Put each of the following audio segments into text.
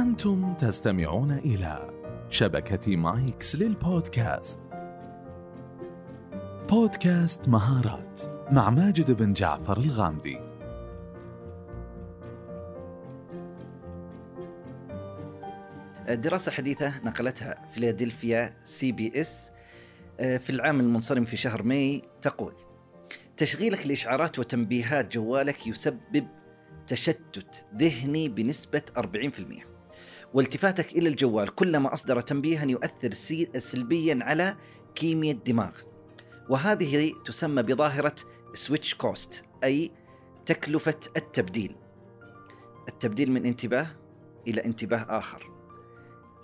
أنتم تستمعون إلى شبكة مايكس للبودكاست. بودكاست مهارات مع ماجد بن جعفر الغامدي. دراسة حديثة نقلتها فيلادلفيا CBS آه، في العام المنصرم في شهر ماي تقول تشغيلك لإشعارات وتنبيهات جوالك يسبب تشتت ذهني بنسبة 40% والتفاتك إلى الجوال كلما أصدر تنبيها يؤثر سلبيا على كيمياء الدماغ. وهذه تسمى بظاهرة switch cost أي تكلفة التبديل. التبديل من انتباه إلى انتباه آخر.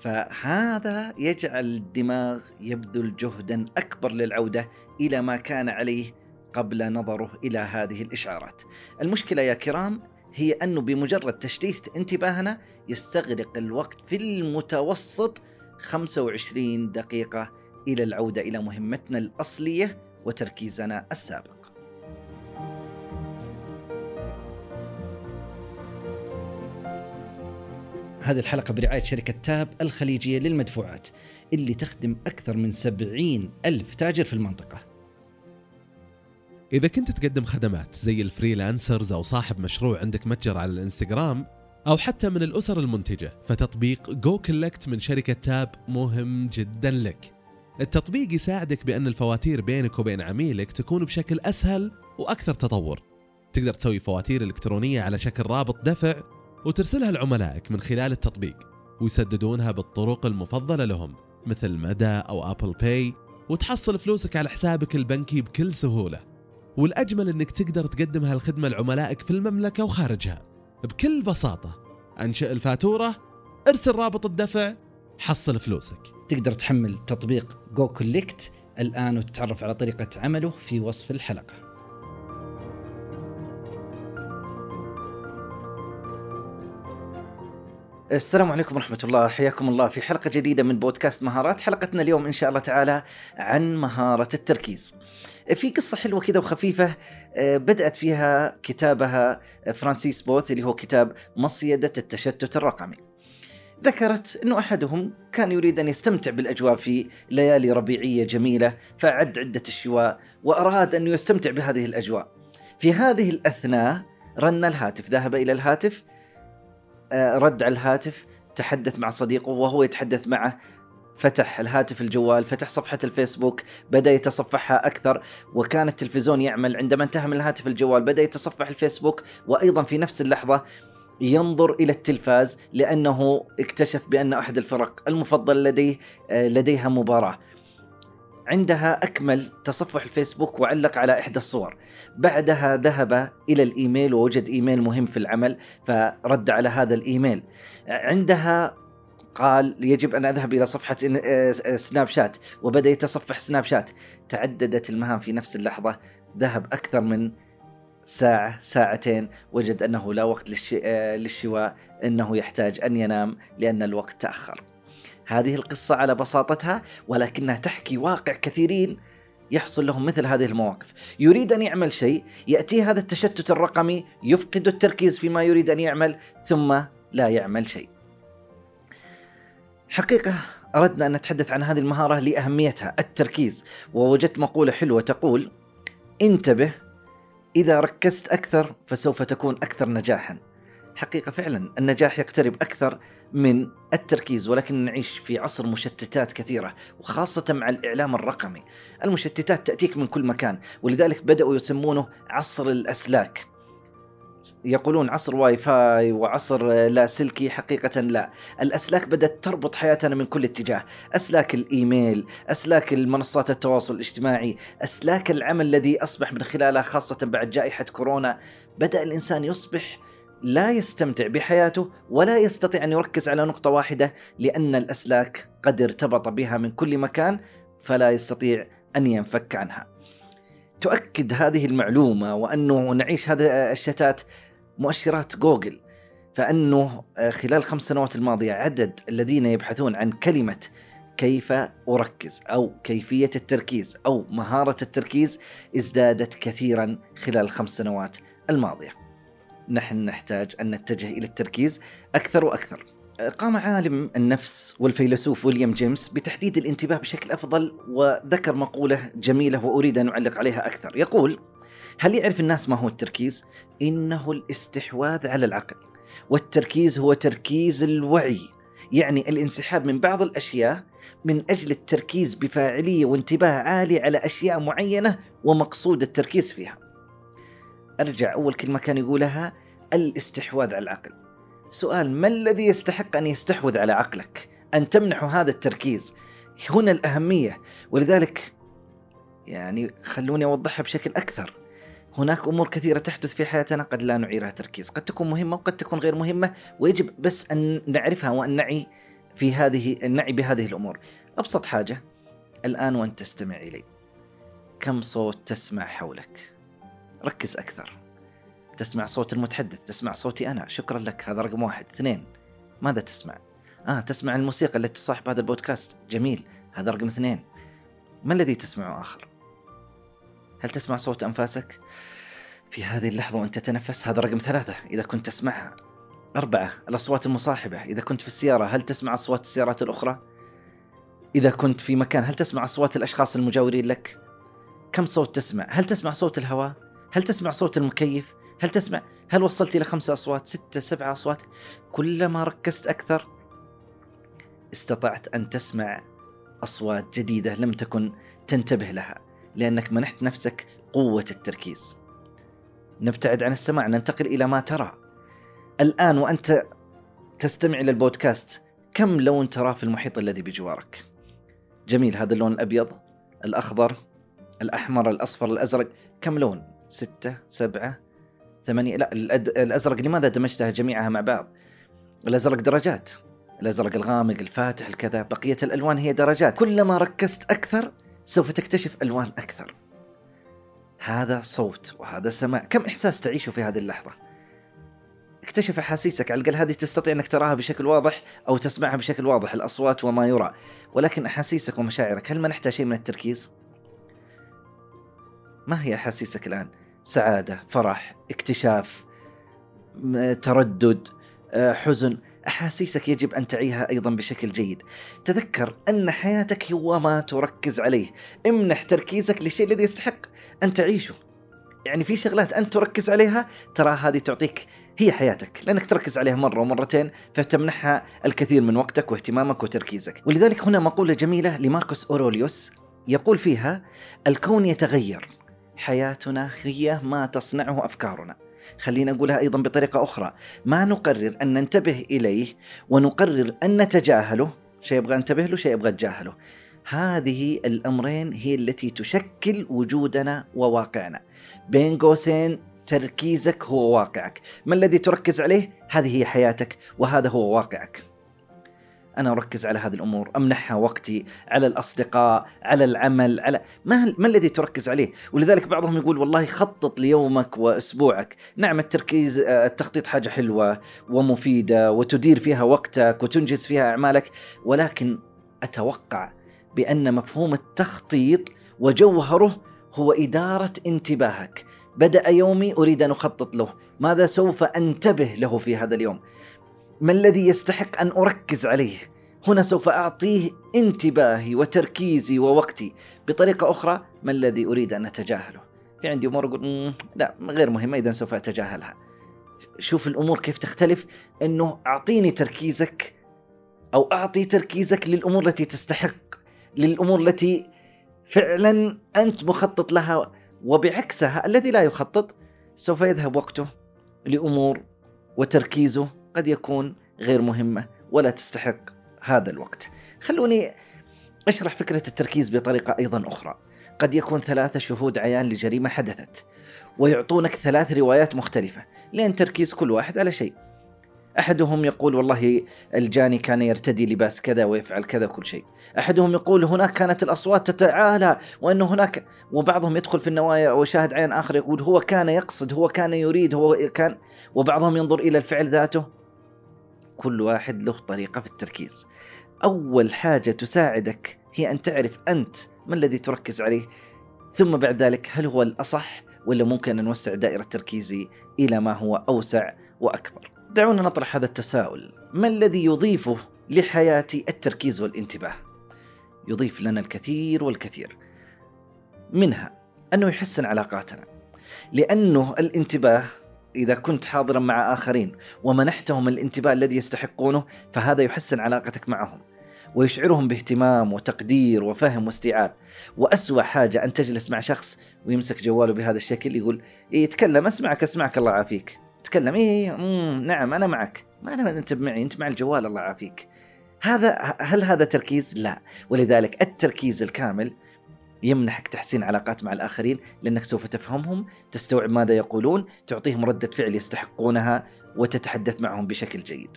فهذا يجعل الدماغ يبذل جهدا أكبر للعودة إلى ما كان عليه قبل نظره إلى هذه الإشعارات. المشكلة يا كرام هي أنه بمجرد تشتيت انتباهنا يستغرق الوقت في المتوسط 25 دقيقة إلى العودة إلى مهمتنا الأصلية وتركيزنا السابق. هذه الحلقة برعاية شركة تاب الخليجية للمدفوعات اللي تخدم أكثر من 70 ألف تاجر في المنطقة. إذا كنت تقدم خدمات زي ال freelancers أو صاحب مشروع عندك متجر على الإنستغرام أو حتى من الأسر المنتجة فتطبيق goCollect من شركة Tap مهم جدا لك. التطبيق يساعدك بأن الفواتير بينك وبين عميلك تكون بشكل أسهل وأكثر تطور. تقدر تسوي فواتير إلكترونية على شكل رابط دفع وترسلها لعملائك من خلال التطبيق ويسددونها بالطرق المفضلة لهم مثل مدى أو Apple Pay وتحصل فلوسك على حسابك البنكي بكل سهولة. والأجمل أنك تقدر تقدم هالخدمة لعملائك في المملكة وخارجها. بكل بساطة أنشئ الفاتورة ارسل رابط الدفع حصل فلوسك. تقدر تحمل تطبيق goCollect الآن وتتعرف على طريقة عمله في وصف الحلقة. السلام عليكم ورحمة الله. حياكم الله في حلقة جديدة من بودكاست مهارات. حلقتنا اليوم إن شاء الله تعالى عن مهارة التركيز. في قصة حلوة كذا وخفيفة آه، بدأت فيها كتابها فرانسيس بوث اللي هو كتاب مصيدة التشتت الرقمي. ذكرت أنه أحدهم كان يريد أن يستمتع بالأجواء في ليالي ربيعية جميلة فأعد عدة الشواء وأراد أن يستمتع بهذه الأجواء. في هذه الأثناء رن الهاتف ذهب إلى الهاتف رد على الهاتف تحدث مع صديقه وهو يتحدث معه. فتح الهاتف الجوال فتح صفحة الفيسبوك بدأ يتصفحها أكثر. وكان التلفزيون يعمل عندما انتهى من الهاتف الجوال بدأ يتصفح الفيسبوك. وأيضا في نفس اللحظة ينظر إلى التلفاز لأنه اكتشف بأن أحد الفرق المفضل لديه آه، لديها مباراة. عندها أكمل تصفح الفيسبوك وعلق على إحدى الصور. بعدها ذهب إلى الإيميل ووجد إيميل مهم في العمل فرد على هذا الإيميل. عندها قال يجب أن أذهب إلى صفحة سناب شات وبدأ يتصفح سناب شات. تعددت المهام في نفس اللحظة. ذهب أكثر من ساعة ساعتين. وجد أنه لا وقت للشواء أنه يحتاج أن ينام لأن الوقت تأخر. هذه القصة على بساطتها ولكنها تحكي واقع كثيرين يحصل لهم مثل هذه المواقف. يريد أن يعمل شيء يأتي هذا التشتت الرقمي يفقد التركيز فيما يريد أن يعمل ثم لا يعمل شيء. حقيقة أردنا أن نتحدث عن هذه المهارة لأهميتها التركيز. ووجدت مقولة حلوة تقول انتبه إذا ركزت أكثر فسوف تكون أكثر نجاحا. حقيقة فعلا النجاح يقترب أكثر من التركيز ولكن نعيش في عصر مشتتات كثيرة وخاصة مع الإعلام الرقمي. المشتتات تأتيك من كل مكان ولذلك بدأوا يسمونه عصر الأسلاك. يقولون عصر واي فاي وعصر لاسلكي حقيقة لا. الأسلاك بدأت تربط حياتنا من كل اتجاه. أسلاك الإيميل أسلاك المنصات التواصل الاجتماعي أسلاك العمل الذي أصبح من خلالها خاصة بعد جائحة كورونا. بدأ الإنسان يصبح لا يستمتع بحياته ولا يستطيع أن يركز على نقطة واحدة لأن الأسلاك قد ارتبط بها من كل مكان فلا يستطيع أن ينفك عنها. تؤكد هذه المعلومة وأنه نعيش هذا الشتات مؤشرات جوجل فأنه خلال الخمس سنوات الماضية عدد الذين يبحثون عن كلمة كيف أركز أو كيفية التركيز أو مهارة التركيز ازدادت كثيرا خلال الخمس سنوات الماضية. نحن نحتاج أن نتجه إلى التركيز أكثر وأكثر. قام عالم النفس والفيلسوف ويليام جيمس بتحديد الانتباه بشكل أفضل وذكر مقولة جميلة وأريد أن أعلق عليها أكثر، يقول: هل يعرف الناس ما هو التركيز؟ إنه الاستحواذ على العقل، والتركيز هو تركيز الوعي، يعني الانسحاب من بعض الأشياء من أجل التركيز بفاعلية وانتباه عالي على أشياء معينة ومقصود التركيز فيها. أرجع أول كلمة كان يقولها الاستحواذ على العقل. سؤال ما الذي يستحق أن يستحوذ على عقلك؟ أن تمنحه هذا التركيز. هنا الأهمية ولذلك يعني خلوني أوضحها بشكل أكثر. هناك أمور كثيرة تحدث في حياتنا قد لا نعيرها تركيز، قد تكون مهمة وقد تكون غير مهمة ويجب بس أن نعرفها وأن نعي في هذه النعي بهذه الأمور. أبسط حاجة الآن وأنت تستمع إلي. كم صوت تسمع حولك؟ ركز أكثر. تسمع صوت المتحدث، تسمع صوتي أنا، شكرا لك هذا رقم واحد. اثنين ماذا تسمع؟ آه تسمع الموسيقى التي تصاحب هذا البودكاست، جميل، هذا رقم اثنين. ما الذي تسمعه آخر؟ هل تسمع صوت أنفاسك؟ في هذه اللحظة وأنت تتنفس هذا رقم ثلاثة إذا كنت تسمعها أربعة الأصوات المصاحبة إذا كنت في السيارة هل تسمع أصوات السيارات الأخرى؟ إذا كنت في مكان هل تسمع أصوات الأشخاص المجاورين لك؟ كم صوت تسمع؟ هل تسمع صوت الهواء؟ هل تسمع صوت المكيف؟ هل تسمع؟ هل وصلت إلى خمسة أصوات؟ ستة سبعة أصوات؟ كلما ركزت أكثر استطعت أن تسمع أصوات جديدة لم تكن تنتبه لها لأنك منحت نفسك قوة التركيز نبتعد عن السماع ننتقل إلى ما ترى الآن وأنت تستمع إلى البودكاست كم لون ترى في المحيط الذي بجوارك جميل هذا اللون الأبيض الأخضر الأحمر الأصفر الأزرق كم لون ستة سبعة ثمانية. لا الأزرق لماذا دمجتها جميعها مع بعض؟ الأزرق درجات الأزرق الغامق الفاتح الكذا. بقية الألوان هي درجات. كلما ركزت أكثر سوف تكتشف ألوان أكثر. هذا صوت وهذا سماع، كم إحساس تعيشه في هذه اللحظة؟ اكتشف أحاسيسك. على الأقل هذه تستطيع أنك تراها بشكل واضح أو تسمعها بشكل واضح. الأصوات وما يرى، ولكن أحاسيسك ومشاعرك هل منحتها شيء من التركيز؟ ما هي أحاسيسك الآن؟ سعادة، فرح، اكتشاف، تردد، آه، حزن، أحاسيسك يجب أن تعيها أيضا بشكل جيد. تذكر أن حياتك هو ما تركز عليه. امنح تركيزك للشيء الذي يستحق أن تعيشه. يعني في شغلات أنت تركز عليها ترى هذه تعطيك هي حياتك. لأنك تركز عليها مرة ومرتين فتمنحها الكثير من وقتك واهتمامك وتركيزك. ولذلك هنا مقولة جميلة لماركوس أوروليوس يقول فيها الكون يتغير. حياتنا هي ما تصنعه أفكارنا. خلينا نقولها أيضا بطريقة أخرى. ما نقرر أن ننتبه إليه ونقرر أن نتجاهله. شيء يبغى انتبه له شيء يبغى اتجاهله هذه الأمرين هي التي تشكل وجودنا وواقعنا. بين قوسين تركيزك هو واقعك. ما الذي تركز عليه؟ هذه هي حياتك وهذا هو واقعك. أنا أركز على هذه الأمور أمنحها وقتي على الأصدقاء على العمل على ما ما الذي تركز عليه؟ ولذلك بعضهم يقول والله خطط ليومك وأسبوعك. نعم التركيز آه، التخطيط حاجة حلوة ومفيدة وتدير فيها وقتك وتنجز فيها أعمالك ولكن أتوقع بأن مفهوم التخطيط وجوهره هو إدارة انتباهك. بدأ يومي أريد أن أخطط له ماذا سوف أنتبه له في هذا اليوم؟ ما الذي يستحق أن أركز عليه؟ هنا سوف أعطيه انتباهي وتركيزي ووقتي. بطريقة أخرى ما الذي أريد أن أتجاهله؟ في عندي أمور أقول لا غير مهمة اذا سوف أتجاهلها. شوف الأمور كيف تختلف إنه أعطيني تركيزك أو أعطي تركيزك للأمور التي تستحق للأمور التي فعلا أنت مخطط لها وبعكسها الذي لا يخطط سوف يذهب وقته لأمور وتركيزه قد يكون غير مهمة ولا تستحق هذا الوقت. خلوني أشرح فكرة التركيز بطريقة أيضا أخرى. قد يكون ثلاثة شهود عيان لجريمة حدثت ويعطونك ثلاث روايات مختلفة لين تركيز كل واحد على شيء. أحدهم يقول والله الجاني كان يرتدي لباس كذا ويفعل كذا كل شيء أحدهم يقول هناك كانت الأصوات تتعالى وانه هناك وبعضهم يدخل في النوايا وشاهد عين آخر يقول هو كان يقصد هو كان يريد هو كان وبعضهم ينظر إلى الفعل ذاته كل واحد له طريقة في التركيز. أول حاجة تساعدك هي أن تعرف أنت ما الذي تركز عليه ثم بعد ذلك هل هو الأصح ولا ممكن أن نوسع دائرة تركيزي إلى ما هو أوسع وأكبر. دعونا نطرح هذا التساؤل. ما الذي يضيفه لحياتي التركيز والانتباه؟ يضيف لنا الكثير والكثير. منها أنه يحسن علاقاتنا لأنه الانتباه إذا كنت حاضرا مع آخرين ومنحتهم الانتباه الذي يستحقونه فهذا يحسن علاقتك معهم ويشعرهم باهتمام وتقدير وفهم واستيعاب. وأسوأ حاجة أن تجلس مع شخص ويمسك جواله بهذا الشكل يقول إيه يتكلم أسمعك أسمعك الله يعافيك. تكلم إيه مم نعم أنا معك. ما أنا أنت معي أنت مع الجوال الله يعافيك. هذا هل هذا تركيز؟ لا. ولذلك التركيز الكامل يمنحك تحسين علاقات مع الآخرين لأنك سوف تفهمهم تستوعب ماذا يقولون تعطيهم ردة فعل يستحقونها وتتحدث معهم بشكل جيد.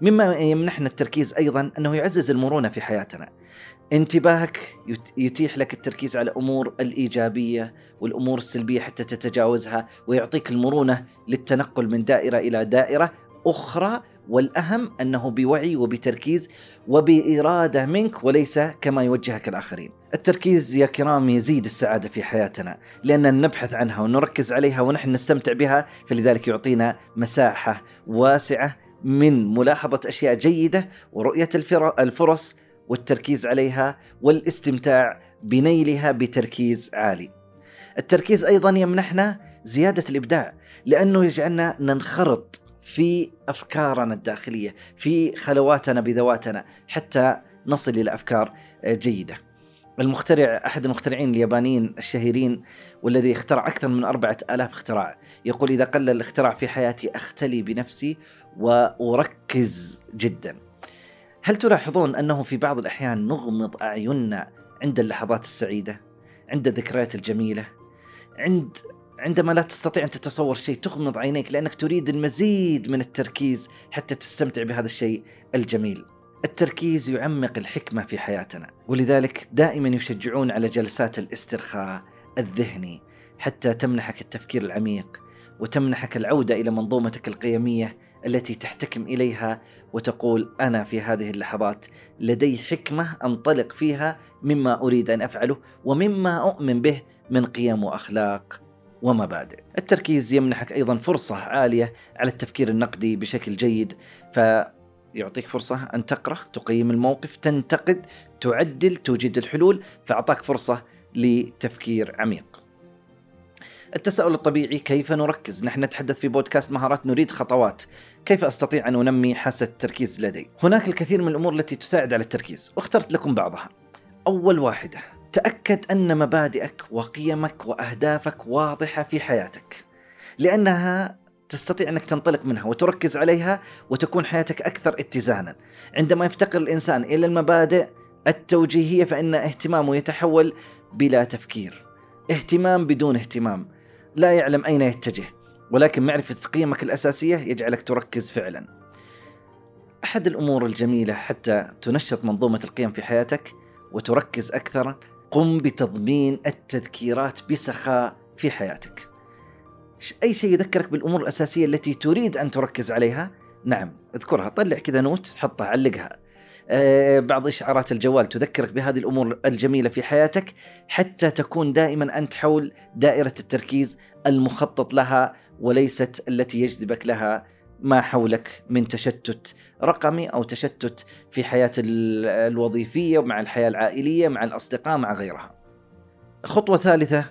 مما يمنحنا التركيز أيضا أنه يعزز المرونة في حياتنا. انتباهك يتيح لك التركيز على الأمور الإيجابية والأمور السلبية حتى تتجاوزها ويعطيك المرونة للتنقل من دائرة إلى دائرة أخرى والأهم أنه بوعي وبتركيز وبإرادة منك وليس كما يوجهك الآخرين. التركيز يا كرام يزيد السعادة في حياتنا لأننا نبحث عنها ونركز عليها ونحن نستمتع بها فلذلك يعطينا مساحة واسعة من ملاحظة أشياء جيدة ورؤية الفرص والتركيز عليها والاستمتاع بنيلها بتركيز عالي. التركيز أيضا يمنحنا زيادة الإبداع لأنه يجعلنا ننخرط في أفكارنا الداخلية، في خلواتنا بذواتنا حتى نصل إلى أفكار جيدة. المخترع أحد المخترعين اليابانيين الشهيرين والذي اخترع أكثر من أربعة ألاف اختراع يقول إذا قل الاختراع في حياتي أختلي بنفسي وأركز جدا هل تلاحظون أنه في بعض الأحيان نغمض أعيننا عند اللحظات السعيدة عند الذكريات الجميلة عند عندما لا تستطيع أن تتصور شيء تغمض عينيك لأنك تريد المزيد من التركيز حتى تستمتع بهذا الشيء الجميل. التركيز يعمق الحكمة في حياتنا ولذلك دائما يشجعون على جلسات الاسترخاء الذهني حتى تمنحك التفكير العميق وتمنحك العودة إلى منظومتك القيمية التي تحتكم إليها وتقول أنا في هذه اللحظات لدي حكمة أنطلق فيها مما أريد أن أفعله ومما أؤمن به من قيم وأخلاق ومبادئ. التركيز يمنحك أيضا فرصة عالية على التفكير النقدي بشكل جيد ف يعطيك فرصة أن تقرأ تقيم الموقف تنتقد تعدل توجد الحلول فأعطاك فرصة لتفكير عميق التساؤل الطبيعي كيف نركز؟ نحن نتحدث في بودكاست مهارات نريد خطوات كيف أستطيع أن أنمي حاسة التركيز لدي؟ هناك الكثير من الأمور التي تساعد على التركيز واخترت لكم بعضها. أول واحدة تأكد أن مبادئك وقيمك وأهدافك واضحة في حياتك. لأنها تستطيع أنك تنطلق منها وتركز عليها وتكون حياتك أكثر اتزانا. عندما يفتقر الإنسان إلى المبادئ التوجيهية فإن اهتمامه يتحول بلا تفكير. اهتمام بدون اهتمام، لا يعلم أين يتجه، ولكن معرفة قيمك الأساسية يجعلك تركز فعلا. أحد الأمور الجميلة حتى تنشط منظومة القيم في حياتك وتركز أكثر قم بتضمين التذكيرات بسخاء في حياتك. أي شيء يذكرك بالأمور الأساسية التي تريد أن تركز عليها نعم اذكرها طلع كذا نوت حطها علقها أه بعض إشعارات الجوال تذكرك بهذه الأمور الجميلة في حياتك حتى تكون دائما أنت حول دائرة التركيز المخطط لها وليست التي يجذبك لها ما حولك من تشتت رقمي أو تشتت في حياة الوظيفية مع الحياة العائلية مع الأصدقاء مع غيرها. خطوة ثالثة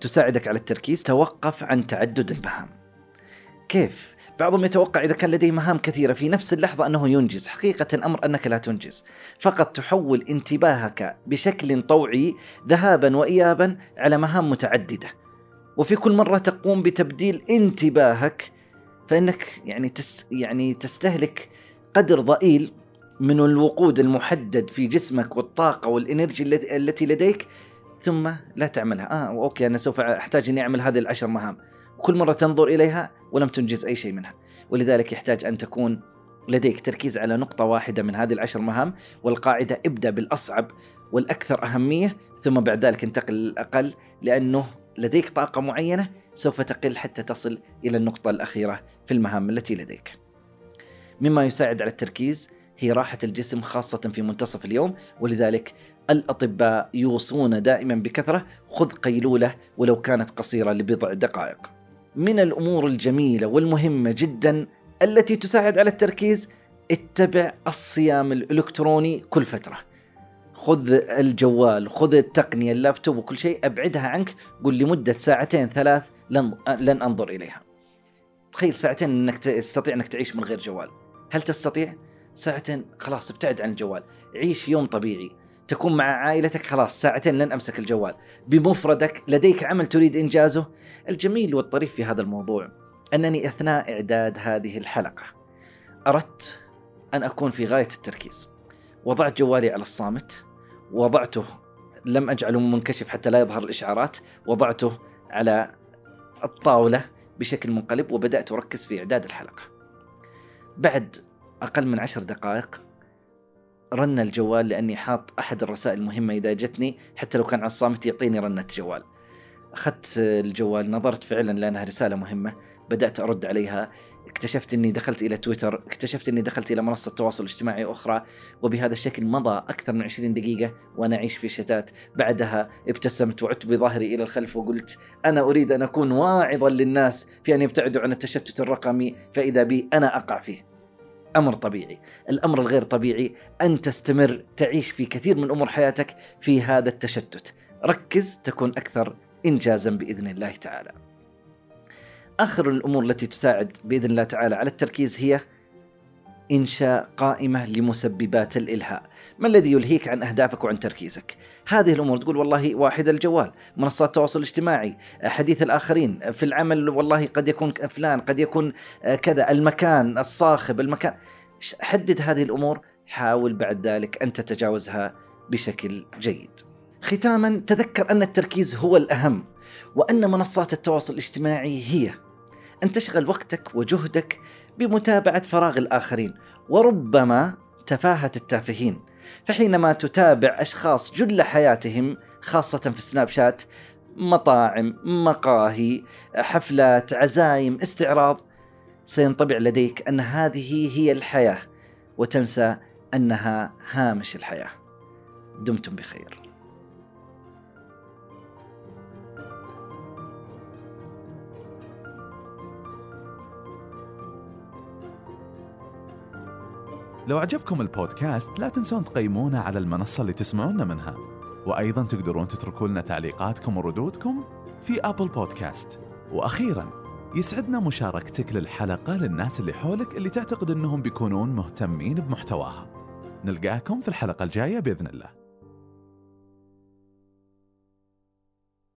تساعدك على التركيز. توقف عن تعدد المهام. كيف؟ بعضهم يتوقع إذا كان لديه مهام كثيرة في نفس اللحظة أنه ينجز. حقيقة الأمر أنك لا تنجز. فقط تحول انتباهك بشكل طوعي ذهابا وإيابا على مهام متعددة. وفي كل مرة تقوم بتبديل انتباهك فإنك يعني تس يعني تستهلك قدر ضئيل من الوقود المحدد في جسمك والطاقة والإنرجي التي لديك ثم لا تعملها. آه أوكي أنا سوف أحتاج إني أعمل هذه العشر مهام. كل مرة تنظر إليها ولم تنجز أي شيء منها. ولذلك يحتاج أن تكون لديك تركيز على نقطة واحدة من هذه العشر مهام والقاعدة ابدأ بالأصعب والأكثر أهمية ثم بعد ذلك انتقل للأقل لأنه لديك طاقة معينة سوف تقل حتى تصل إلى النقطة الأخيرة في المهام التي لديك. مما يساعد على التركيز هي راحة الجسم خاصة في منتصف اليوم ولذلك الأطباء يوصون دائما بكثرة خذ قيلولة ولو كانت قصيرة لبضع دقائق. من الأمور الجميلة والمهمة جدا التي تساعد على التركيز اتبع الصيام الإلكتروني كل فترة. خذ الجوال خذ التقنية اللابتوب وكل شيء أبعدها عنك قل لمدة ساعتين ثلاث لن لن أنظر إليها. تخيل ساعتين إنك تستطيع إنك تعيش من غير جوال. هل تستطيع؟ ساعتين خلاص ابتعد عن الجوال. عيش يوم طبيعي. تكون مع عائلتك خلاص ساعتين لن أمسك الجوال. بمفردك لديك عمل تريد إنجازه. الجميل والطريف في هذا الموضوع أنني أثناء إعداد هذه الحلقة أردت أن أكون في غاية التركيز. وضعت جوالي على الصامت. وضعته لم أجعله منكشف حتى لا يظهر الإشعارات وضعته على الطاولة بشكل منقلب وبدأت أركز في إعداد الحلقة. بعد أقل من عشر دقائق رن الجوال لأني حاط أحد الرسائل المهمة إذا جتني حتى لو كان على الصامت يعطيني رنة جوال. أخذت الجوال نظرت فعلا لأنها رسالة مهمة. بدأت أرد عليها اكتشفت إني دخلت إلى تويتر اكتشفت إني دخلت إلى منصة تواصل اجتماعي أخرى وبهذا الشكل مضى أكثر من 20 دقيقة وأنا أعيش في شتات. بعدها ابتسمت وعدت بظهري إلى الخلف وقلت أنا أريد أن أكون واعظا للناس في أن يبتعدوا عن التشتت الرقمي فإذا بي أنا أقع فيه. أمر طبيعي، الأمر الغير طبيعي أن تستمر تعيش في كثير من أمور حياتك في هذا التشتت، ركز تكون أكثر انجازا بإذن الله تعالى. آخر الأمور التي تساعد بإذن الله تعالى على التركيز هي إنشاء قائمة لمسببات الإلهاء، ما الذي يلهيك عن أهدافك وعن تركيزك؟ هذه الأمور تقول والله واحد الجوال، منصات التواصل الاجتماعي، حديث الآخرين، في العمل والله قد يكون فلان، قد يكون كذا، المكان، الصاخب، المكان، حدد هذه الأمور، حاول بعد ذلك أن تتجاوزها بشكل جيد. ختاما تذكر أن التركيز هو الأهم، وأن منصات التواصل الاجتماعي هي أن تشغل وقتك وجهدك بمتابعة فراغ الآخرين، وربما تفاهة التافهين. فحينما تتابع أشخاص جل حياتهم خاصة في سناب شات مطاعم، مقاهي، حفلات، عزايم، استعراض سينطبع لديك أن هذه هي الحياة وتنسى أنها هامش الحياة. دمتم بخير. لو عجبكم البودكاست لا تنسون تقيمونا على المنصة اللي تسمعونا منها. وأيضا تقدرون تتركوا لنا تعليقاتكم وردودكم في أبل بودكاست. وأخيرا يسعدنا مشاركتك للحلقة للناس اللي حولك اللي تعتقد أنهم بيكونون مهتمين بمحتواها. نلقاكم في الحلقة الجاية بإذن الله.